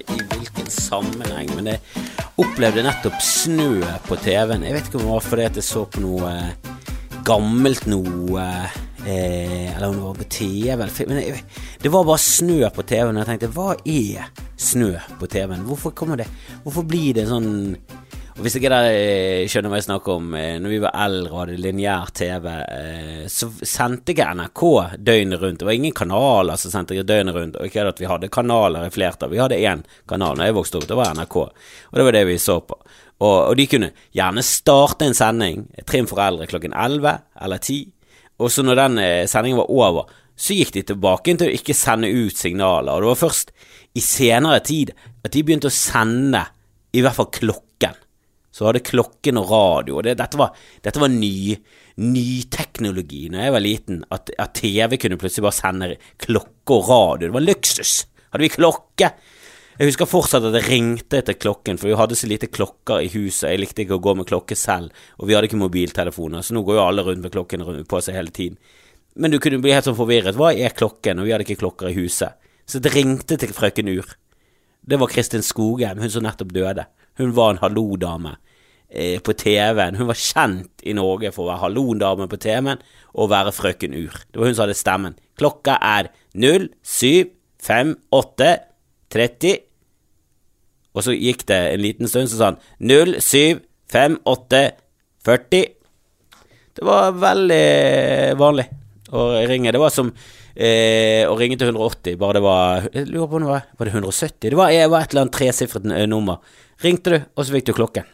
ikke i hvilken sammenheng, men jeg opplevde nettopp snø på TV-en. Jeg vet ikke om det var fordi at jeg så på noe eh, gammelt noe eh, Eller om det var på TV. Men jeg, det var bare snø på TV-en, og jeg tenkte hva er snø på TV-en? Hvorfor kommer det Hvorfor blir det sånn og Hvis ikke dere eh, skjønner hva jeg snakker om, eh, når vi var eldre og hadde lineær TV, eh, så sendte ikke NRK døgnet rundt. Det var ingen kanaler som sendte døgnet rundt. Og ikke at vi hadde kanaler i flertall, vi hadde én kanal da jeg vokste opp, det var NRK. Og det var det vi så på. Og, og de kunne gjerne starte en sending, Trim for eldre, klokken 11 eller 10. Og så når den sendingen var over, så gikk de tilbake til å ikke sende ut signaler. Og det var først i senere tid at de begynte å sende i hvert fall klokken så hadde klokken og radio. Det, dette var, dette var ny, ny teknologi når jeg var liten. At, at, TV kunne plutselig bare sende klokke og radio. Det var luksus. Hadde vi klokke? Jeg husker fortsatt at det ringte etter klokken, for vi hadde så lite klokker i huset. Jeg likte ikke å gå med klokke selv, og vi hadde ikke mobiltelefoner, så nå går jo alle rundt med klokken på seg hele tiden. Men du kunne bli helt sånn forvirret. Hva er klokken? Og vi hadde ikke klokker i huset. Så det ringte til frøken Ur. Det var Kristin Skogheim, hun som nettopp døde. Hun var en hallo-dame eh, på TV-en. Hun var kjent i Norge for å være hallo-dame på TV-en og være frøken Ur. Det var hun som hadde stemmen. Klokka er 075830 Og så gikk det en liten stund, så sa han 075840. Det var veldig vanlig å ringe. Det var som eh, å ringe til 180, bare det var Jeg lurer på om det var, var det 170? Det var, var et eller annet tresifret nummer. Ringte du, og så fikk du klokken.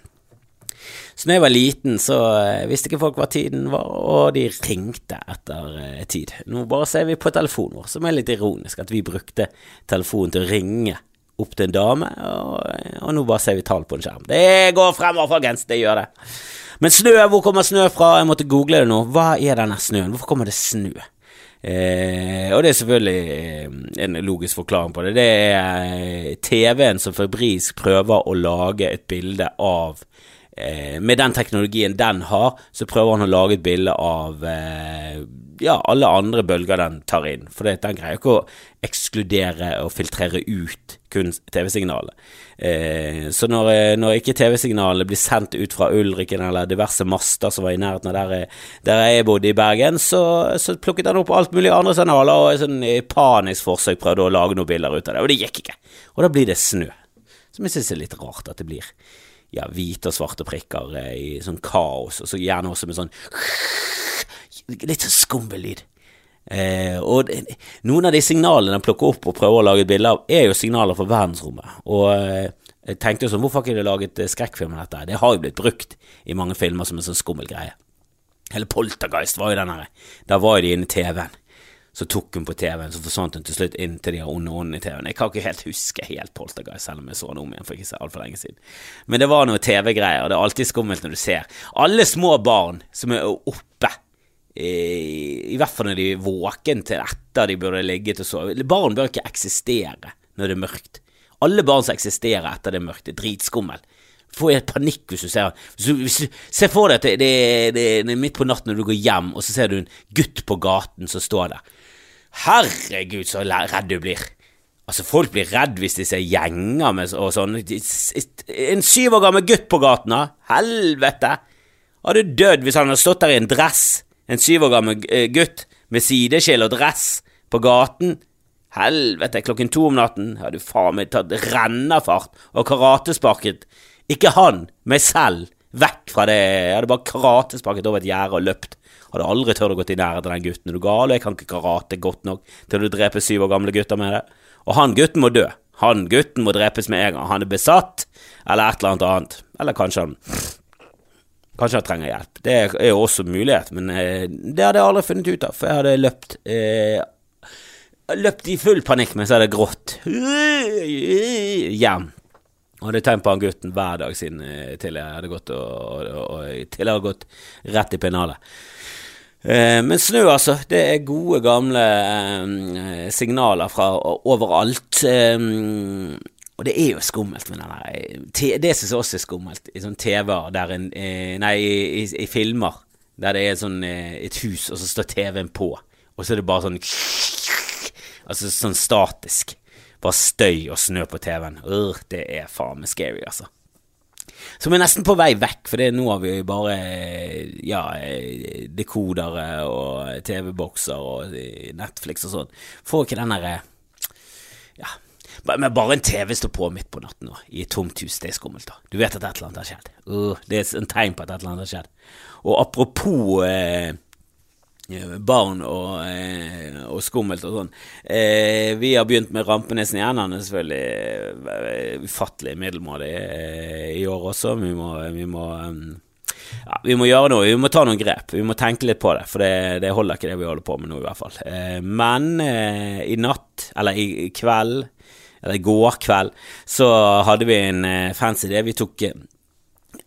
Så da jeg var liten, så eh, visste ikke folk hva tiden var, og de ringte etter eh, tid. Nå bare ser vi på telefonen vår, som er litt ironisk, at vi brukte telefonen til å ringe opp til en dame, og, eh, og nå bare ser vi tall på en skjerm. Det går fremover, folkens, det gjør det. Men snø, hvor kommer snø fra? Jeg måtte google det nå. Hva er denne snøen? Hvorfor kommer det snø? Eh, og det er selvfølgelig en logisk forklaring på det. Det er TV-en som febrilsk prøver å lage et bilde av Eh, med den teknologien den har, så prøver han å lage et bilde av eh, ja, alle andre bølger den tar inn. For den greier ikke å ekskludere og filtrere ut kun TV-signalet. Eh, så når, eh, når ikke TV-signalet blir sendt ut fra Ulriken eller diverse master som var i nærheten av der, der jeg bodde i Bergen, så, så plukket han opp alt mulig andre signaler og sånn, i panisk forsøk prøvde å lage noen bilder ut av det, og det gikk ikke. Og da blir det snø. Som jeg syns er litt rart at det blir ja, hvite og svarte prikker eh, i sånn kaos, og så gjerne også med sånn litt sånn skummel lyd. Eh, og det, noen av de signalene den plukker opp og prøver å lage et bilde av, er jo signaler fra verdensrommet. Og eh, jeg tenkte jo sånn, hvorfor har ikke de laget eh, skrekkfilm av dette? Det har jo blitt brukt i mange filmer som en sånn skummel greie. Hele Poltergeist var jo den her. Da var jo de inne i TV-en. Så tok hun på TV-en, så forsvant hun til slutt inn til de onde åndene i TV-en. Jeg kan ikke helt huske helt Poltergeist, selv om jeg så den om igjen for ikke altfor lenge siden. Men det var noe TV-greier, og det er alltid skummelt når du ser alle små barn som er oppe. I, hvert fall når de er våken til etter de burde ligget og sove. Barn bør ikke eksistere når det er mørkt. Alle barn som eksisterer etter det er mørkt, er dritskummel. Får helt panikk hvis du ser du, Se for deg at det, det, det, det, er midt på natten når du går hjem, og så ser du en gutt på gaten som står der. Herregud, så redd du blir. Altså, folk blir redd hvis de ser gjenger med og sånn. En syv år gammel gutt på gaten, da? Helvete! Hadde dødd hvis han hadde stått der i en dress. En syv år gammel eh, gutt med sideskill og dress på gaten. Helvete, klokken to om natten hadde faen meg tatt rennafart og karatesparket. Ikke han, meg selv, vekk fra det. Jeg hadde bare karatesparket over et gjerde og løpt. Hadde aldri turt å gå i nærheten av den gutten. Er du gal? Jeg kan ikke karate godt nok til å drepe syv år gamle gutter med det. Og han gutten må dø. Han gutten må drepes med en gang. Han er besatt, eller et eller annet annet. Eller kanskje han Kanskje han trenger hjelp. Det er jo også mulighet, men eh, det hadde jeg aldri funnet ut av, for jeg hadde løpt eh, Løpt i full panikk mens jeg hadde grått hjem. Og hadde tegn på han gutten hver dag siden eh, til jeg hadde gått, og, og, og, til jeg hadde gått rett i pennalet. Eh, men snø, altså. Det er gode, gamle eh, signaler fra overalt. Eh, og det er jo skummelt med den der Det syns jeg også er skummelt i sånn TV-er der en eh, Nei, i, i, filmer der det er sånn, eh, et hus, og så står TV-en på, og så er det bare sånn Altså sånn statisk. bare støy og snø på TV-en. Uh, det er faen meg scary, altså. Så vi er nesten på vei vekk, for det, nå har vi bare ja, dekodere og TV-bokser og Netflix og sånn. Får ikke den derre ja, men bare en TV står på midt på natten nå, i et tomt hus, det er skummelt. da. Du vet at et eller annet har skjedd. Uh, det er en tegn på at et eller annet har skjedd. Og apropos eh, barn og, eh, og, skummelt og sånn. Eh, vi har begynt med Rampenesen igjen. Han er selvfølgelig eh, ufattelig middelmådig eh, i år også. Vi må, vi må um, ja, vi må gjøre noe, vi må ta noen grep. Vi må tenke litt på det, for det, det holder ikke det vi holder på med nå, i hvert fall. Eh, men eh, i natt, eller i, i, kveld, eller i går kveld, så hadde vi en eh, fancy idé. Vi tok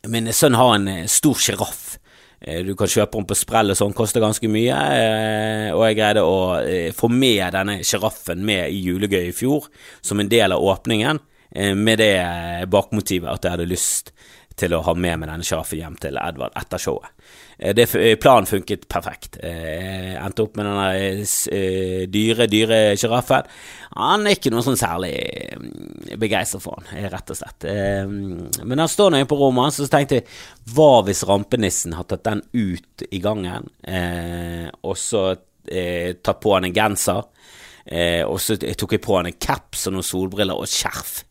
Min sønn har en stor sjiraff Eh, du kan kjøpe den på sprell og sånn, koster ganske mye. Eh, og jeg greide å eh, få med denne sjiraffen med i julegøy i fjor, som en del av åpningen, med det bakmotivet at jeg hadde lyst til å ha med meg denne sjiraffen hjem til Edvard etter showet. Eh, det, eh, planen funket perfekt. Jeg eh, endte opp med denne dyre, dyre sjiraffen. Han er ikke noe sånn særlig begeistret for han, rett og slett. Men han står inne på rommet så tenkte jeg hva hvis rampenissen har tatt den ut i gangen, og så tatt på han en genser, og så tok jeg på han en caps og noen solbriller og skjerf.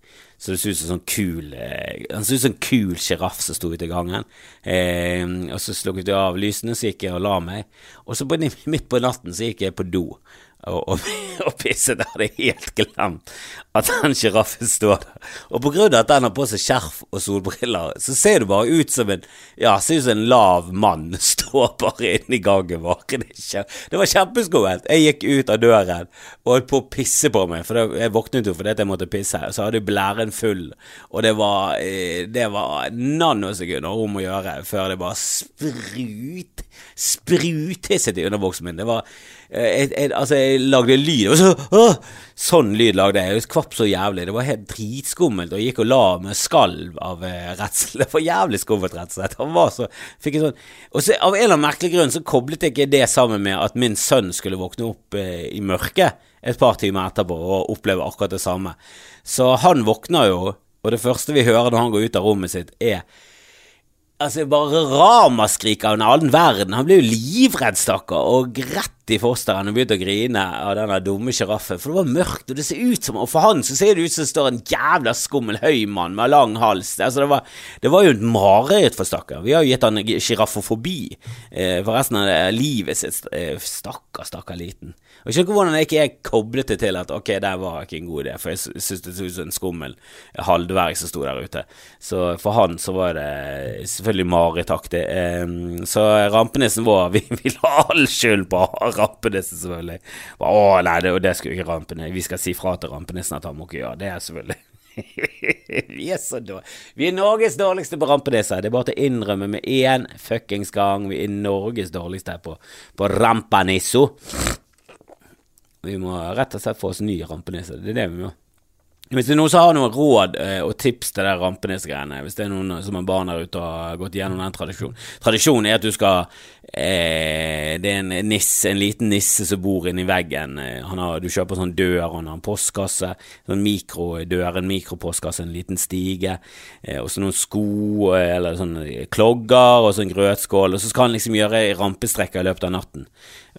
Så det ser ut som sånn kul eh, Han så ut som en kul sjiraff som sto ute i gangen. Eh, og så slukket jeg av lysene, så gikk jeg og la meg. Og så på, midt på natten så gikk jeg på do og, og, og pisset. Jeg hadde helt glemt at den sjiraffen står der. Og på grunn av at den har på seg skjerf og solbriller, så ser du bare ut som en Ja, ser ut som en lav mann står bare inne i gangen vår. Det var kjempeskummelt. Jeg gikk ut av døren og holdt på å pisse på meg, for jeg våknet jo fordi jeg måtte pisse. og Så hadde jeg blæren full, og det var eh, Det var nanosekunder om å gjøre før det bare sprut sprutisset i underbuksen min. Det var jeg, jeg, altså, jeg lagde lyd, så åh, Sånn lyd lagde jeg. Jeg kvapp så jævlig. Det var helt dritskummelt, og jeg gikk og la med skalv av eh, redsel. Det var jævlig skummelt, rett og slett. Han var så fikk en sånn Og så av en eller annen merkelig grunn så koblet jeg ikke det sammen med at min sønn skulle våkne opp eh, i mørket et par timer etterpå og oppleve akkurat det samme. Så han våkner jo, og det første vi hører når han går ut av rommet sitt, er Altså, bare ramaskrik av en annen verden. Han blir jo livredd, stakkar, og rett i fosteret og begynte å grine av denne dumme sjiraffen. For det var mørkt, og det ser ut som Og for han så ser det ut som det står en jævla skummel høy mann med lang hals. Altså, det var, det var jo et mareritt for stakkar. Vi har jo gitt han sjiraffofobi eh, for resten av livet sitt. Eh, stakkar, stakkar liten. Og ikke hvordan jeg ikke koblet det til at ok, det var ikke en god idé, for jeg syntes det så ut som en skummel halvdverg som sto der ute. Så for han så var det selvfølgelig marerittaktig. Så rampenissen vår, vi, vi la all skyld på rampenissen, selvfølgelig. Å nei, det, det skulle ikke rampenissen Vi skal si fra til rampenissen at han må ikke gjøre det, selvfølgelig. vi er så dårlige. Vi er Norges dårligste på rampenisser. Det er bare til å innrømme med én fuckings gang. Vi er Norges dårligste på, på rampanisso. Vi må rett og slett få oss ny rampenisse. Det er det vi må. Hvis det er noen som har noen råd eh, og tips til de rampenissegreiene, hvis det er noen som har barn der ute og har gått gjennom den tradisjonen Tradisjonen er at du skal eh, Det er en nisse, en liten nisse som bor inni veggen. Eh, har, du kjøper sånn dør, han har en postkasse, sånn mikrodør, en mikropostkasse, en liten stige, eh, og så noen sko eh, eller sånn klogger og så en grøtskål, og så skal han liksom gjøre rampestrekker i løpet av natten.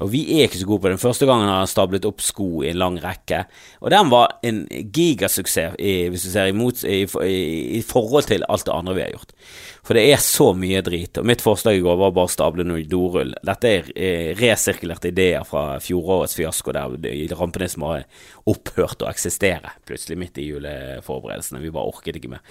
Og vi er ikke så gode på det. Den første gangen har han stablet opp sko i en lang rekke, og den var en gigasuksess i, hvis du ser imot, i, i, i, forhold til alt det andre vi har gjort. For det er så mye drit. Og mitt forslag i går var bare å stable noe dorull. Dette er, er resirkulerte ideer fra fjorårets fiasko der rampenissen har opphørt å eksistere plutselig midt i juleforberedelsene. Vi bare orket ikke mer.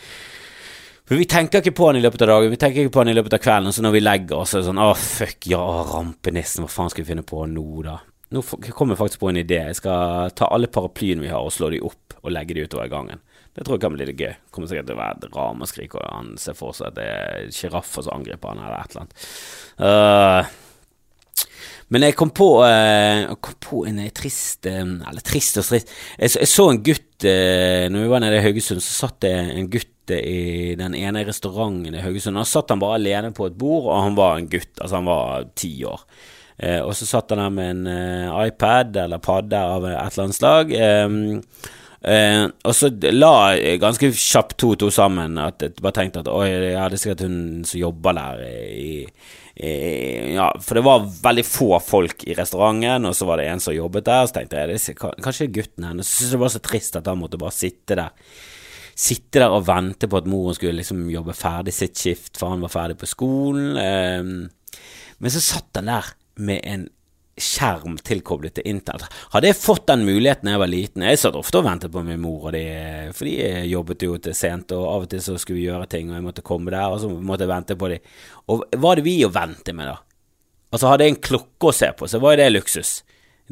For vi tenker ikke på han i løpet av dagen, vi tenker ikke på han i løpet av kvelden, og så når vi legger oss, så er det sånn Å, fuck, ja, rampenissen, hva faen skal vi finne på nå, da? Nå kommer jeg faktisk på en idé. Jeg skal ta alle paraplyene vi har, og slå de opp og legge de utover gangen. Det tror jeg kan bli litt gøy. Kommer sikkert til å være et ramaskrik, og han ser for seg at det er sjiraffer som angriper han, eller et eller annet. Uh, men jeg kom på, uh, kom på en trist uh, Eller trist og trist jeg, jeg, så en gutt uh, Når vi var nede i Haugesund, så satt det en gutt i den ene restauranten i Haugesund. Da satt han bare alene på et bord, og han var en gutt. Altså, han var ti år. Eh, og så satt han der med en iPad eller padde av et eller annet slag. Um, Eh, og så la ganske kjapt to og to sammen. At jeg bare tenkte at oi, ja, det er sikkert hun som jobber der i, i ja, For det var veldig få folk i restauranten, og så var det en som jobbet der. Så tenkte jeg det er kanskje gutten hennes. Så syntes jeg det var så trist at han måtte bare sitte der. Sitte der og vente på at moren skulle liksom jobbe ferdig sitt skift, for han var ferdig på skolen. Eh, men så satt han der med en skjerm tilkoblet til internett. Hadde jeg fått den muligheten da jeg var liten Jeg satt ofte og ventet på min mor, og de, for de jobbet jo til sent, og av og til så skulle vi gjøre ting, og jeg måtte komme der, og så måtte jeg vente på dem. Og hva hadde vi å vente med, da? Altså, hadde jeg en klokke å se på, så var jo det luksus.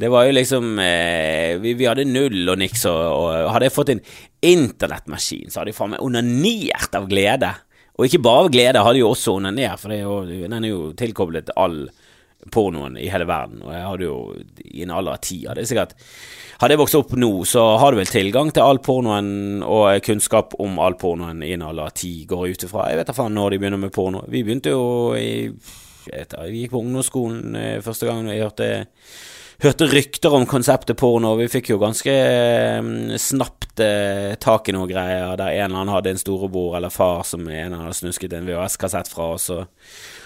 Det var jo liksom eh, vi, vi, hadde null og niks, og, og hadde jeg fått en internettmaskin, så hadde jeg faen meg onanert av glede. Og ikke bare av glede, hadde jeg også onanert, for jo, den er jo tilkoblet all pornoen i hele verden. Og jeg hadde jo i en alder av ti hadde jeg sikkert Hadde jeg vokst opp nå, så har du vel tilgang til all pornoen og kunnskap om all pornoen i en alder av ti, går ut ifra. Jeg vet da faen når de begynner med porno. Vi begynte jo i jeg gikk på ungdomsskolen eh, første gang jeg hørte hørte rykter om konseptet porno, og vi fikk jo ganske um, snapt eh, tak i noen greier der en eller annen hadde en storebror eller far som en eller annen snusket en VHS-kassett fra og,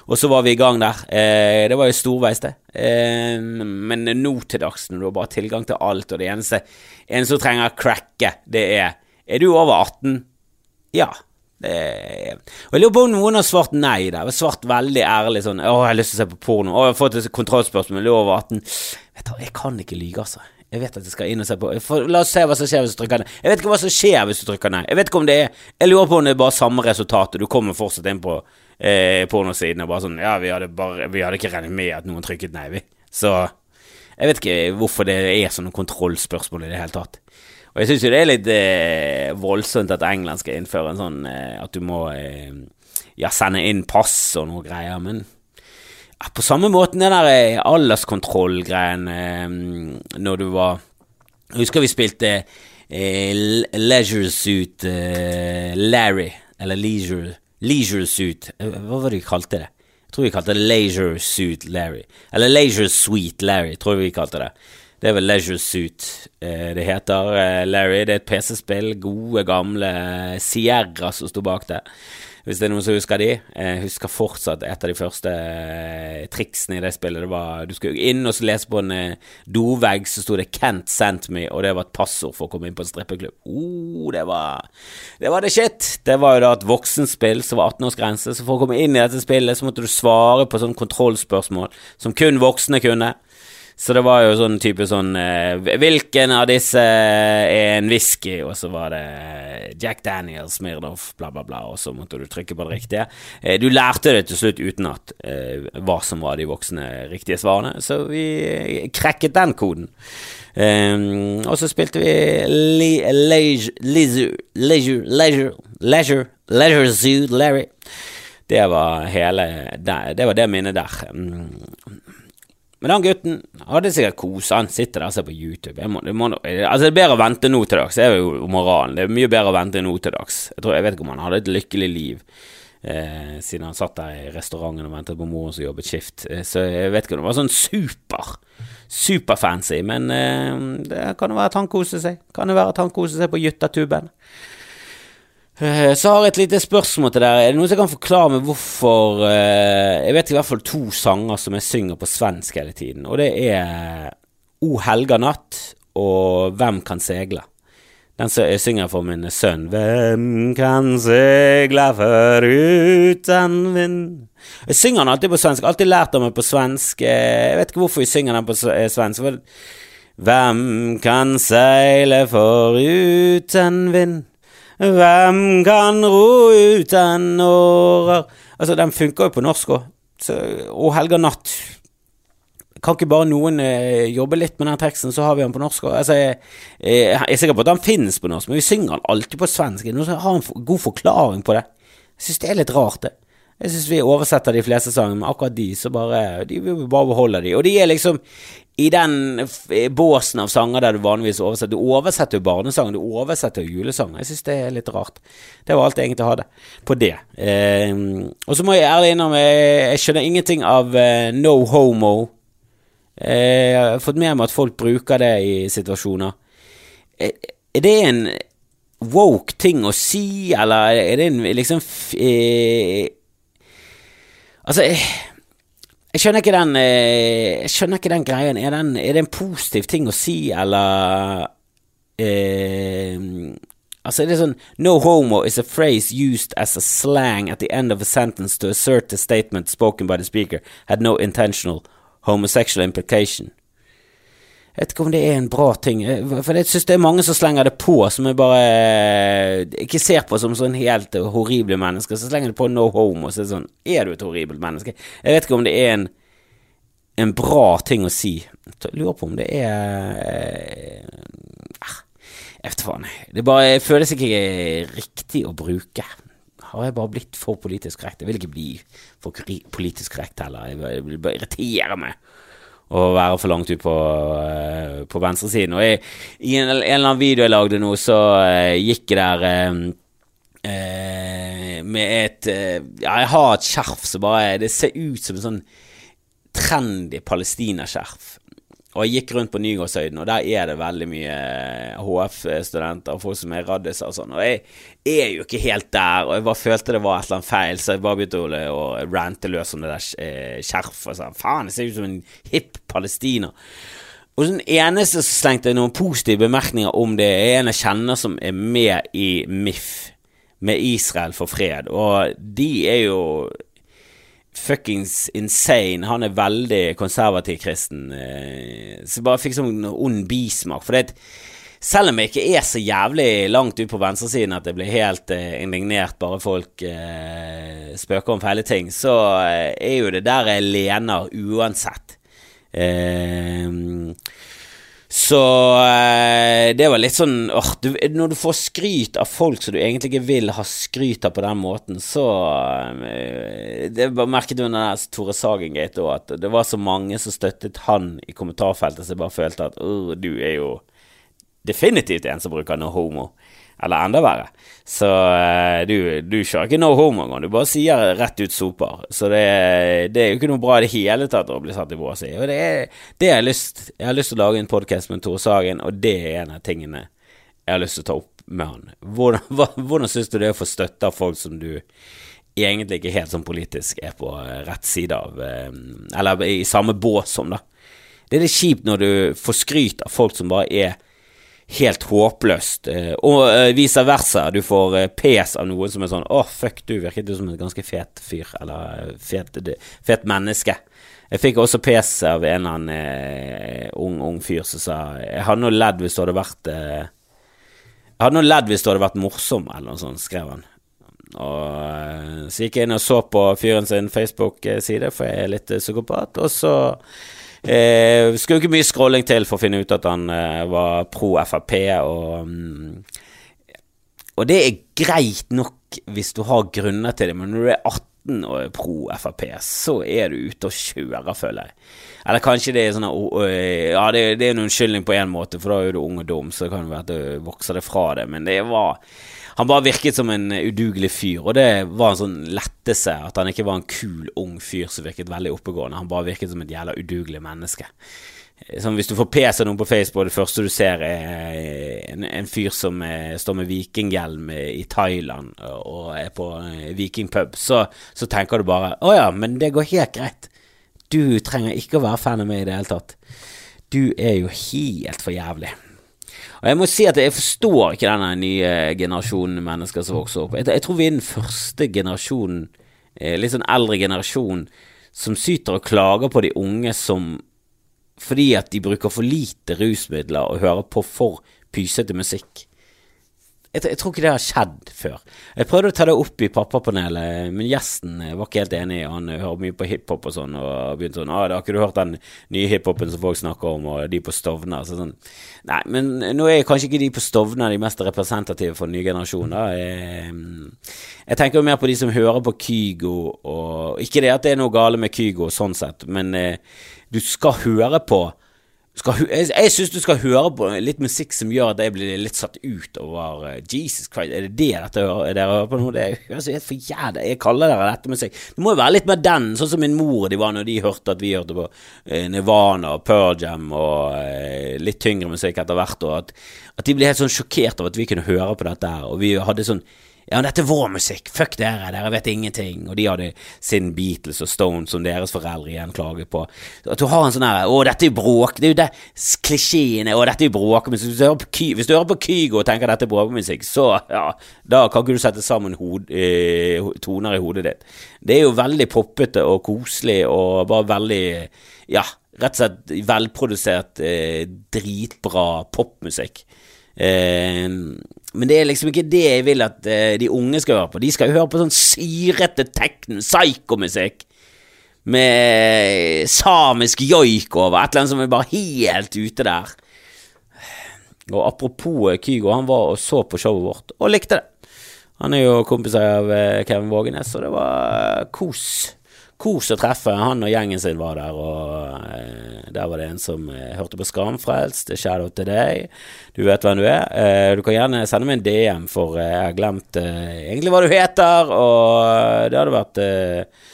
og, så var vi i gang der. Eh, det var jo storveis, det. Uh, men nå til dags, når du har bare tilgang til alt, og det eneste en som trenger cracke, det er Er du over 18? Ja. Og jeg lurer på om noen har svart nei der. Svart veldig ærlig sånn 'Å, jeg har lyst til å se på porno.' 'Å, jeg har fått et kontrollspørsmål. Jeg lurer over 18.' Vet du, jeg kan ikke lyge, altså. Jeg vet at jeg skal inn og se på For, La oss se hva som skjer hvis du trykker nei. Jeg vet ikke hva som skjer hvis du trykker nei. Jeg vet ikke om det er Jeg lurer på om det er bare samme resultatet. Du kommer fortsatt inn på eh, pornosiden og bare sånn Ja, vi hadde, bare, vi hadde ikke regnet med at noen trykket nei, vi. Så jeg vet ikke hvorfor det er sånne kontrollspørsmål i det hele tatt. Og jeg syns jo det er litt eh, voldsomt at England skal innføre en sånn eh, at du må eh, ja, sende inn pass og noe greier, men på samme måten den der eh, alderskontrollgreien eh, når du var Jeg husker vi spilte eh, Leisure Suit eh, Larry, eller Leisure, leisure Suit eh, Hva var det vi kalte det? Jeg tror vi kalte det Leisure Suit Larry. Eller Leisure Suite Larry, tror jeg vi kalte det. Det er vel Leisure Suit eh, det heter. Larry, det er et PC-spill. Gode, gamle Sierra som sto bak det hvis det er noen som husker de. Jeg husker fortsatt et av de første eh, triksene i det spillet. Det var Du skulle inn og lese på en eh, dovegg, så sto det 'Kent sent me', og det var et passord for å komme inn på en strippeklubb. Oh, det var Det var det shit! Det var jo da et voksenspill som var 18-årsgrense, så for å komme inn i dette spillet, så måtte du svare på sånne kontrollspørsmål som kun voksne kunne. Så det var jo sånn type sånn eh, Hvilken av disse er en whisky? Og så var det Jack Daniels, Smirnoff, bla, bla, bla. Og så måtte du trykke på det riktige. Eh, du lærte det til slutt utenat eh, hva som var de voksne riktige svarene, så vi krekket den koden. Um, og så spilte vi Leisure Leisure Leisure Leisure Leisure Zoo Larry. Det var hele Det var det minnet der. Men den gutten hadde sikkert kosa. Han sitter der og ser på YouTube. Må, det, må, altså det er bedre å vente nå til dags, det er jo moralen. Det er mye bedre å vente nå til dags. Jeg, tror, jeg vet ikke om han hadde et lykkelig liv eh, siden han satt der i restauranten og ventet på moren som jobbet skift. Eh, så jeg vet ikke om det var sånn super, superfancy, men eh, det kan jo være at han koser seg. Kan jo være at han koser seg på Gyttatuben. Eh, så har jeg et lite spørsmål til dere. Er det noen som kan forklare meg hvorfor eh, Jeg vet i hvert fall to sanger som jeg synger på svensk hele tiden, og det er O helga natt og Hvem kan segle? Den som jeg synger for min sønn. Hvem kan segle foruten vind? Jeg synger den alltid på svensk. Alltid lært av meg på svensk. Eh, jeg vet ikke hvorfor jeg synger den på svensk. Hvem kan seile foruten vind? Hvem kan ro uten årer Altså, den funker jo på norsk òg. Og Helga Natt. Kan ikke bare noen eh, jobbe litt med den teksten, så har vi den på norsk òg? Altså, jeg, jeg, er sikker på at den finnes på norsk, men vi synger den alltid på svensk. Som har en god forklaring på det? Jeg syns det er litt rart, det. Jeg syns vi oversetter de fleste sangene, men akkurat de, så bare De vil bare beholde de. Og de er liksom i den båsen av sanger der du vanligvis oversetter Du oversetter jo barnesanger, du oversetter jo julesanger. Jeg syns det er litt rart. Det var alt jeg egentlig hadde på det. Eh, og så må jeg ærlig innrømme, jeg, skjønner ingenting av eh, no homo. Eh, jeg har fått med meg at folk bruker det i situasjoner. Jeg, Er det en woke ting å si, eller er det en liksom eh, Altså jeg, skjønner den eh, Jeg skjønner ikke den greien. Er, den, er det en positiv ting å si, eller eh, Altså, er det sånn No homo is a phrase used as a slang at the end of a sentence to assert the statement spoken by the speaker had no intentional homosexual implication. Jeg vet ikke om det er en bra ting, eh, for jeg synes det er mange som slenger det på, som jeg bare eh, ikke ser på som sånn helt horrible mennesker. Så slenger de på no home, og så er det sånn Er du et horribelt menneske? Jeg vet ikke om det er en, en bra ting å si. Jeg lurer på om det er eh, ah, Jeg vet faen. Det bare føles ikke riktig å bruke. Har jeg bare blitt for politisk korrekt? Jeg vil ikke bli for politisk korrekt heller. Jeg vil bare irritere meg å være for langt ut på, uh, på venstresiden. Og jeg, i en, en, eller annen video jeg lagde nå, så uh, gikk jeg der uh, med et Ja, jeg har et skjerf som bare Det ser ut som en sånn trendy palestinaskjerf. Og jeg gikk rundt på Nygårdshøyden, og der er det veldig mye HF-studenter og folk som er raddiser og sånn. Og jeg er jo ikke helt der, og jeg bare følte det var et eller annet feil, så jeg bare begynte å rante løs om det der eh, skjerfet. Og sånn, faen, jeg ser ut som en hipp palestiner. Og den eneste som slengte noen positive bemerkninger om det, er en jeg kjenner som er med i MIF, med Israel for fred, og de er jo fuckings insane. Han er veldig konservativ kristen. Eh, så jeg bare fikk sånn ond bismak. For det selv om jeg ikke er så jævlig langt ut på venstresiden at jeg blir helt eh, indignert bare folk eh, spøker om feile ting, så eh, er jo det der jeg lener uansett. Eh, så eh, det var litt sånn åh, du, Når du får skryt av folk som du egentlig ikke vil ha skryt av på den måten, så eh, Det merket du under Tore Sagen-gate òg, at det var så mange som støttet han i kommentarfeltet, så jeg bare følte at du er jo definitivt en som bruker no homo. Eller enda verre. Så uh, du, du kjører ikke no homo engang, du bare sier rett ut soper. Så det, det, er jo ikke noe bra i det hele tatt å bli satt i bås i. Og det, er, det har jeg lyst Jeg har lyst til å lage en podkast med Tore Sagen, og det er en av tingene jeg har lyst til å ta opp med han. Hvordan, hva, hvordan syns du det er å få støtte av folk som du egentlig ikke helt sånn politisk er på rett side av, eh, eller i samme bås som, da. Det er litt kjipt når du får skryt av folk som bare er helt håpløst. Eh, og uh, vice versa. Du får uh, pes av noen som er sånn 'Å, oh, fuck, du virket jo som en ganske fet fyr', eller fet, fet menneske. Jeg fikk også pes av en eller annen ung, ung fyr som sa 'Jeg hadde noe ledd hvis det hadde vært Jeg hadde noe ledd hvis det hadde vært morsom', eller noe sånt, skrev han. Og så gikk jeg inn og så på fyren sin Facebook-side, for jeg er litt psykopat, og så Eh, skulle ikke mye scrolling til for å finne ut at han eh, var pro Frp, og um, Og det er greit nok hvis du har grunner til det, men når du er 18 og er pro Frp, så er du ute og kjører, føler jeg. Eller kanskje det er sånn Ja, det, det er en unnskyldning på en måte, for da er du ung og dum, så det kan være at du vokser det fra det, men det var han bare virket som en udugelig fyr, og det var en sånn lettelse at han ikke var en kul, ung fyr som virket veldig oppegående. Han bare virket som et jævla udugelig menneske. Sånn, hvis du får pes av noen på Facebook, det første du ser er en, en fyr som er, står med vikinghjelm i Thailand og er på vikingpub, så, så tenker du bare 'Å ja, men det går helt greit'. Du trenger ikke å være fan av meg i det hele tatt. Du er jo helt for jævlig. Og jeg må si at jeg forstår ikke denne nye generasjonen mennesker som vokser opp. Jeg, jeg tror vi er den første generasjonen, eh, litt sånn eldre generasjon, som syter og klager på de unge som fordi at de bruker for lite rusmidler og hører på for pysete musikk. Jeg, jeg, tror ikke det har skjedd før. Jeg prøvde å ta det opp i pappapanelet, men gjesten var ikke helt enig. Han hører mye på hiphop og sånn, og begynte sånn ah, 'Har ikke du hørt den nye hiphopen som folk snakker om, og de på Stovner?' Så sånn. Nei, men nå er kanskje ikke de på Stovner de mest representative for den nye generasjonen. Jeg, jeg tenker jo mer på de som hører på Kygo, og ikke det at det er noe gale med Kygo sånn sett, men eh, du skal høre på skal, jeg, jeg syns du skal høre på litt musikk som gjør at jeg blir litt satt ut over uh, Jesus Christ, er det det dette dere hører på nå? Det høres helt for jævlig Jeg kaller dere dette musikk. Det må jo være litt med den, sånn som min mor de var når de hørte at vi hørte på uh, Nirvana og Pearl Jam og uh, litt tyngre musikk etter hvert, og at, at de ble helt sånn sjokkert av at vi kunne høre på dette her, og vi hadde sånn ja, dette er vår musikk, fuck dere, dere vet ingenting. Og de hadde sin Beatles og Stones som deres foreldre igjen klaget på. At du har en sånn her Å, dette er bråk. Det er jo det klisjeene. Å, dette er bråkemusikk. Hvis du hører på, hvis du hører på Kygo og tenker dette er bråkemusikk, så ja, da kan ikke du sette sammen hod, eh, toner i hodet ditt. Det er jo veldig poppete og koselig og bare veldig Ja, rett og slett velprodusert, eh, dritbra popmusikk. Eh, men det er liksom ikke det jeg vil at eh, de unge skal høre på. De skal jo høre på sånn syrete tekno, psykomusikk. Med samisk joik over, et eller annet som er bare helt ute der. Og apropos Kygo, han var og så på showet vårt, og likte det. Han er jo kompis av eh, Kevin Vågenes, og det var kos kos å treffe. Han og gjengen sin var der, og eh, der var det en som eh, hørte på Skamfrelst. Shadow til deg. Du vet hvem du er. Eh, du kan gjerne sende meg en DM, for eh, jeg har glemt eh, egentlig hva du heter, og det hadde vært eh,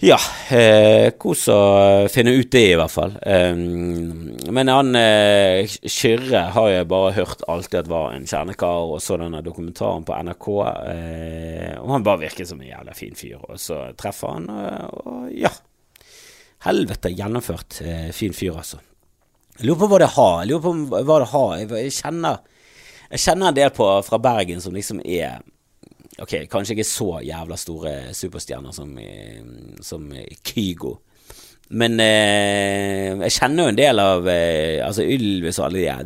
ja, eh, kos å finne ut det, i hvert fall. Eh, men han eh, Kyrre har jeg bare hørt alltid at var en kjernekar, og så denne dokumentaren på NRK. Eh, og han bare virker som en jævla fin fyr, og så treffer han, og, og ja. Helvete gjennomført eh, fin fyr, altså. Jeg lurer på hva det har. Jeg lurer på hva det har. Jeg, jeg kjenner Jeg kjenner en del på, fra Bergen som liksom er Ok, kanskje ikke så jævla store superstjerner som, som Kygo. Men eh, jeg kjenner jo en del av eh, Altså Ylvis og alle de her.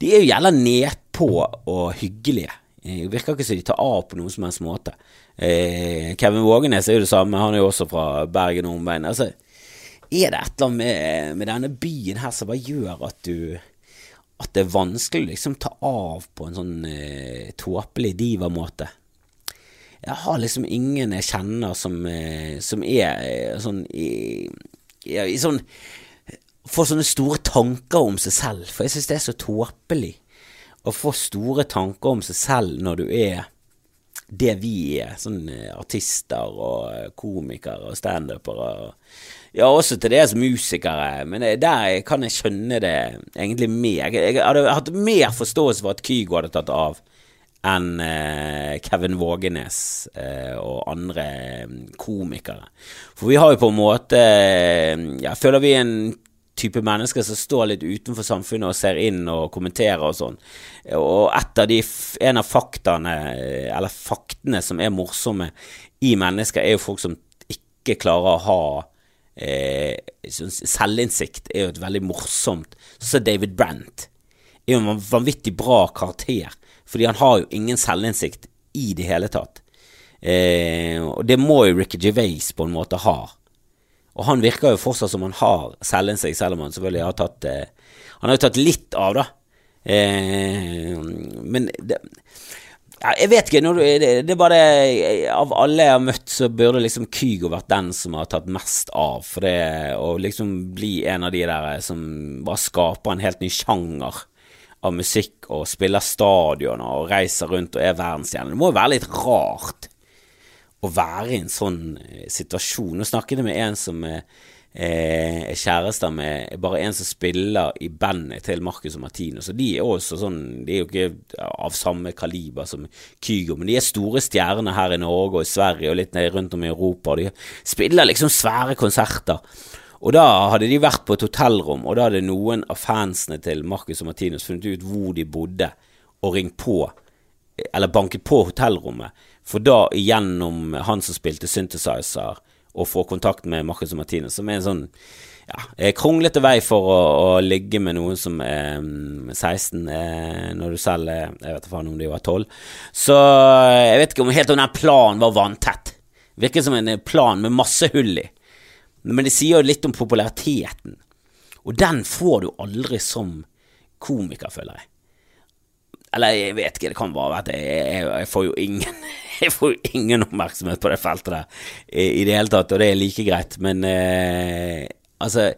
De, er jo jævla nedpå og hyggelige. Det virker ikke som de tar av på noen som helst måte. Eh, Kevin Vågenes er jo det samme, han er jo også fra Bergen og omveien. Altså, er det et eller annet med, med, denne byen her som bare gjør at du At det er vanskelig å liksom ta av på en sånn eh, tåpelig diva-måte? Jeg har liksom ingen jeg kjenner som, eh, som er eh, sånn i, i, sånn Får sånne store tanker om seg selv, for jeg synes det er så tåpelig å få store tanker om seg selv når du er det vi er, sånn eh, artister og komikere og standupere. Ja, også til dels musikere, men der kan jeg skjønne det egentlig mer. Jeg hadde hatt mer forståelse for at Kygo hadde tatt av enn eh, Kevin Vågenes eh, og andre eh, komikere. For vi har jo på en måte ja, Føler vi en type mennesker som står litt utenfor samfunnet og ser inn og kommenterer og sånn. Og et av de, en av faktaene, eller faktene som er morsomme i mennesker, er jo folk som ikke klarer å ha eh, selvinnsikt. er jo et veldig morsomt Så David Brent er jo en vanvittig bra karakter fordi han har jo ingen selvinnsikt i det hele tatt. Eh, og det må jo Ricky Gervais på en måte ha. Og han virker jo fortsatt som han har selvinnsikt, selv om han selvfølgelig har tatt eh, Han har jo tatt litt av, da. Eh, men det, jeg vet ikke. Du, det, det, er bare det Av alle jeg har møtt, så burde liksom Kygo vært den som har tatt mest av. For det å liksom bli en av de der som bare skaper en helt ny sjanger av musikk og spiller stadioner og reiser rundt og er verdensstjerne. Det må jo være litt rart å være i en sånn eh, situasjon. Nå snakket jeg med en som er, er kjærester med bare en som spiller i bandet til Marcus og Martinus. Og de er også sånn De er jo ikke av samme kaliber som Kygo, men de er store stjerner her i Norge og i Sverige og litt rundt om i Europa. De spiller liksom svære konserter. Og da hadde de vært på et hotellrom, og da hadde noen av fansene til Marcus og Martinus funnet ut hvor de bodde, og ringt på, eller banket på hotellrommet, for da gjennom han som spilte synthesizer, å få kontakt med Marcus og Martinus, som er en sånn ja, kronglete vei for å, å, ligge med noen som er 16, mm, eh, når du selv er Jeg vet ikke om de var 12. Så jeg vet ikke om helt om den planen var vanntett. Virker som en plan med masse hull i. Men det sier jo litt om populariteten, og den får du aldri som komiker, føler jeg. Eller jeg vet ikke, det kan bare være at jeg, jeg, jeg, får jo ingen Jeg får jo ingen oppmerksomhet på det feltet der i, i det hele tatt, og det er like greit, men eh, altså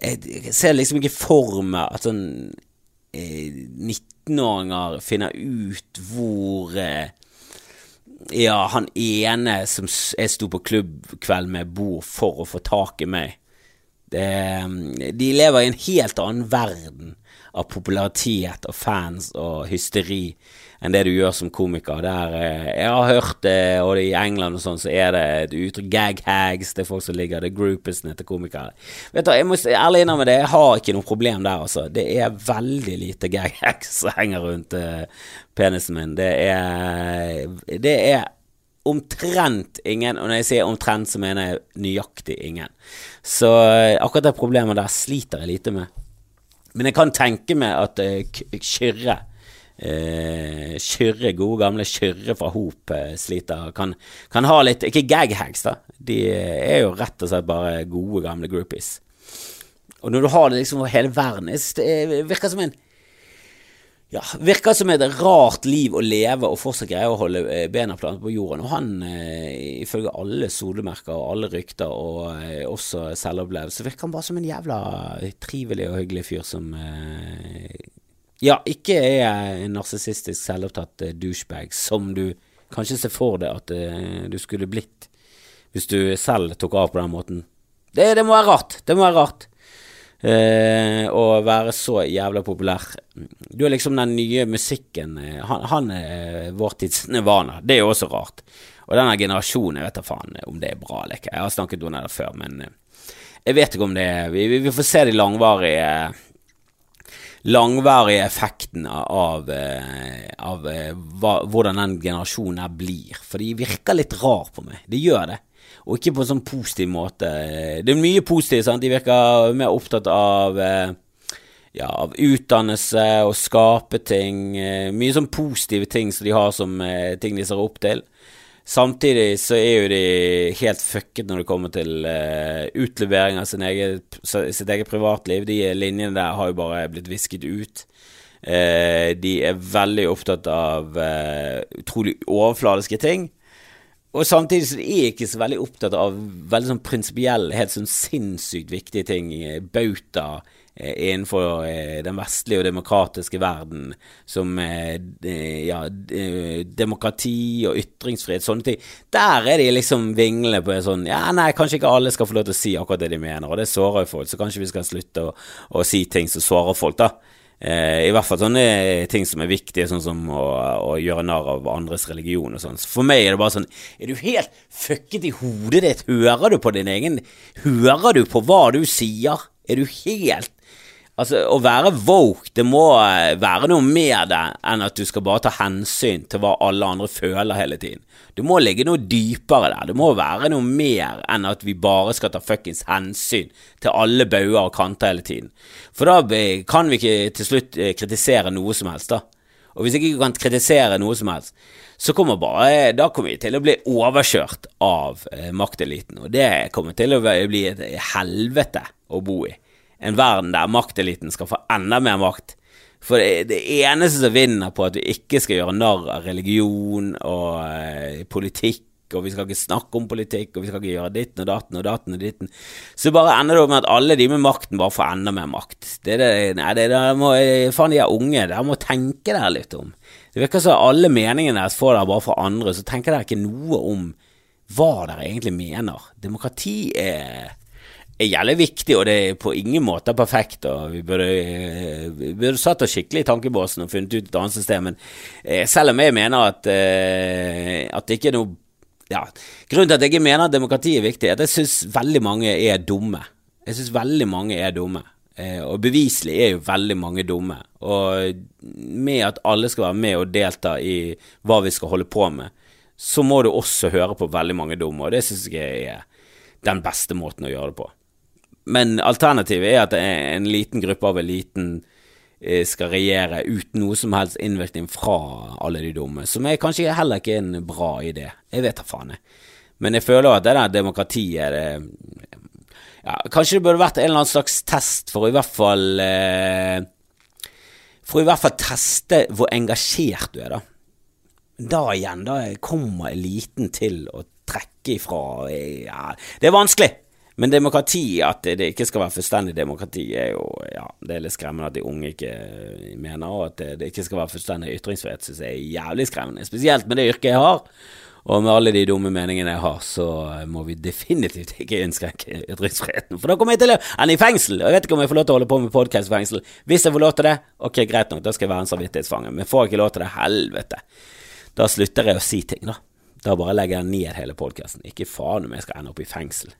Jeg ser liksom ikke for meg at sånn eh, 19-åringer finner ut hvor eh, ja, han ene som jeg sto på klubbkveld med, bor for å få tak i meg. Det, de lever i en helt annen verden av popularitet og fans og hysteri enn det du gjør som komiker. Der, eh, jeg har hørt det, og i England og sånn, så er det et uttrykk gag hags. Det er folk som ligger Det er groupersene til komikere. Vet du, Jeg må ærlig innrømme det, jeg har ikke noe problem der, altså. Det er veldig lite gag hags som henger rundt uh, penisen min. Det er Det er omtrent ingen, og når jeg sier omtrent, så mener jeg nøyaktig ingen. Så uh, akkurat det problemet der sliter jeg lite med. Men jeg kan tenke meg at Kyrre eh, Kyrre, gode gamle Kyrre fra Hop eh, sliter. Kan, kan, ha litt Ikke gaghags, da. De er jo rett og slett bare gode, gamle groupies. Og når du har det liksom over hele verden Det virker som en ja, virker som et rart liv å leve og fortsatt greie å holde eh, bena plantet på jorden. Og han, eh, ifølge alle solemerker og alle rykter, og eh, også selvopplevd, så virker han bare som en jævla trivelig og hyggelig fyr som eh, ja, ikke er jeg en narsissistisk, selvopptatt uh, douchebag som du kanskje ser for deg at uh, du skulle blitt hvis du selv tok av på den måten. Det, det må være rart. Det må være rart. Uh, å være så jævla populær. Du er liksom den nye musikken Han, han er vår tids nirvana. Det er jo også rart. Og denne generasjonen, jeg vet da faen om det er bra eller ikke. Jeg har snakket om det før, men jeg vet ikke om det er Vi, vi får se de langvarige langvarige effekten av, eh, av eh, hvordan den generasjonen her blir. For de virker litt rar på meg. De gjør det. Og ikke på en sånn positiv måte. Det er mye positivt. sant? De virker mer opptatt av eh, ja, av utdannelse og skape ting. Mye sånn positive ting som de har som ting de ser opp til. Samtidig så er jo de helt fucket når det kommer til uh, utlevering av eget, sitt eget privatliv. De linjene der har jo bare blitt visket ut. Uh, de er veldig opptatt av uh, utrolig overfladiske ting. Og samtidig så er jeg ikke så veldig opptatt av veldig sånn prinsipielle, helt sånn sinnssykt viktige ting. Bauta Eh, innenfor eh, den vestlige og demokratiske verden, som eh, ja, demokrati og ytringsfrihet, sånne ting. Der er de liksom vinglende på en sånn Ja, nei, kanskje ikke alle skal få lov til å si akkurat det de mener, og det sårer jo folk, så kanskje vi skal slutte å, å si ting som sårer folk, da. I hvert fall sånne ting som er viktige, sånn som å, å gjøre narr av andres religion og sånn. For meg er det bare sånn Er du helt fucket i hodet ditt? Hører du på din egen Hører du på hva du sier? Er du helt Altså, Å være woke, det må eh, være noe mer det enn at du skal bare ta hensyn til hva alle andre føler hele tiden. Det må ligge noe dypere der. Det må være noe mer enn at vi bare skal ta fuckings hensyn til alle bauger og kanter hele tiden. For da kan vi ikke til slutt eh, kritisere noe som helst, da. Og hvis ikke kan kritisere noe som helst, så kommer bare Da kommer vi til å bli overkjørt av eh, makteliten, og det kommer til å bli et helvete å bo i en verden der makteliten skal få enda mer makt. For det, det eneste som vinner på at vi ikke skal gjøre narr av religion og eh, politikk, og vi skal ikke snakke om politikk, og vi skal ikke gjøre ditten og datten og datten og ditten, så bare ender det opp med at alle de med makten bare får enda mer makt. Det, det, nei, det, det må, faen, de er unge, dere må tenke dere litt om. Det virker som alle meningene deres får dere bare fra andre, så tenker dere ikke noe om hva dere egentlig mener. Demokrati er er jævlig viktig, og det er på ingen måte perfekt. og Vi burde, vi burde satt oss skikkelig i tankebåsen og funnet ut et annet system. Men eh, selv om jeg mener at, eh, at det ikke er noe ja, Grunnen til at jeg ikke mener at demokrati er viktig, er at jeg syns veldig mange er dumme. Jeg syns veldig mange er dumme. Eh, og beviselig er jo veldig mange dumme. Og med at alle skal være med og delta i hva vi skal holde på med, så må du også høre på veldig mange dumme, og det syns jeg er den beste måten å gjøre det på. Men alternativet er at en liten gruppe av eliten eh, skal regjere uten noe som helst innvirkning fra alle de dumme, som er kanskje heller ikke en bra idé. Jeg vet da faen. Men jeg føler at det der demokratiet det, ja, Kanskje det burde vært en eller annen slags test for å i hvert fall eh, For å i hvert fall teste hvor engasjert du er, da. Da igjen, da kommer eliten til å trekke ifra ja, Det er vanskelig. Men demokrati, at det ikke skal være fullstendig demokrati, er jo ja, det er litt skremmende at de unge ikke mener, og at det ikke skal være fullstendig ytringsfrihet, syns jeg er jævlig skremmende. Spesielt med det yrket jeg har. Og med alle de dumme meningene jeg har, så må vi definitivt ikke innskrenke ytringsfriheten. For da kommer jeg til å ende i fengsel. Og jeg vet ikke om jeg får lov til å holde på med podkast i fengsel. Hvis jeg får lov til det, ok, greit nok, da skal jeg være en samvittighetsfange. Men får jeg ikke lov til det, helvete. Da slutter jeg å si ting, da. Da bare legger jeg ned hele podkasten. Ikke faen om jeg skal ende opp i fengsel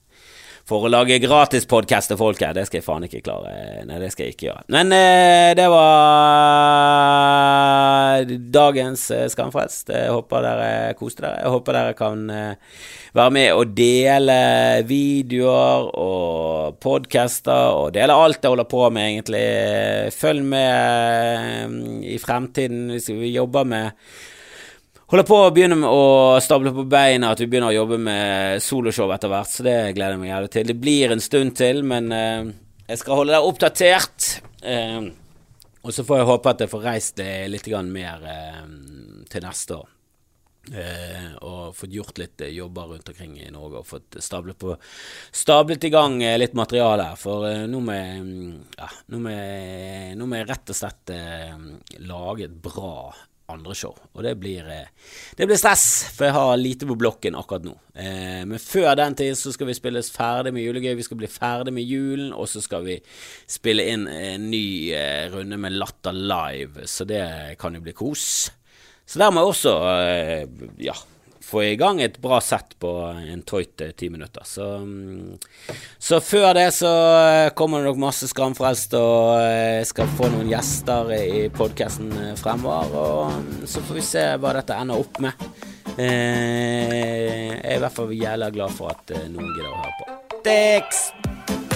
for å lage gratispodkast til folket. Det skal jeg faen ikke klare. Nei, det skal jeg ikke gjøre. Men eh, det var dagens eh, Skamfrelst. Jeg håper dere koste dere. Jeg håper dere kan eh, være med og dele videoer og podcaster og dele alt jeg holder på med, egentlig. Følg med eh, i fremtiden hvis vi jobber med holder på å begynne med å stable på beina, at vi begynner å jobbe med soloshow etter hvert, så det gleder jeg meg jævlig til. Det blir en stund til, men uh, jeg skal holde deg oppdatert. Uh, og så får jeg håpe at jeg får reist det litt mer til neste år. og fått gjort litt jobber rundt omkring i Norge og fått stablet, på, stablet i gang litt materiale. For ja, nå, må jeg, nå rett og slett lage et bra andre show. Og det blir, eh, det blir, stress, for jeg har lite på blokken akkurat nå. Eh, men før den tid så skal vi spilles ferdig med julegøy, vi skal bli ferdig med julen, og så skal vi spille inn en ny eh, runde med Latter live, så det kan jo bli kos. Så der må jeg også, ja få i gang et bra sett på en tøyt ti minutter. Så, mm, så, før det så kommer det nok masse Skamfrelst, og jeg skal få noen gjester i podkasten fremover. Og så får vi se hva dette ender opp med. Eh, jeg er i hvert fall jævla glad for at noen gidder å høre på. Tekst!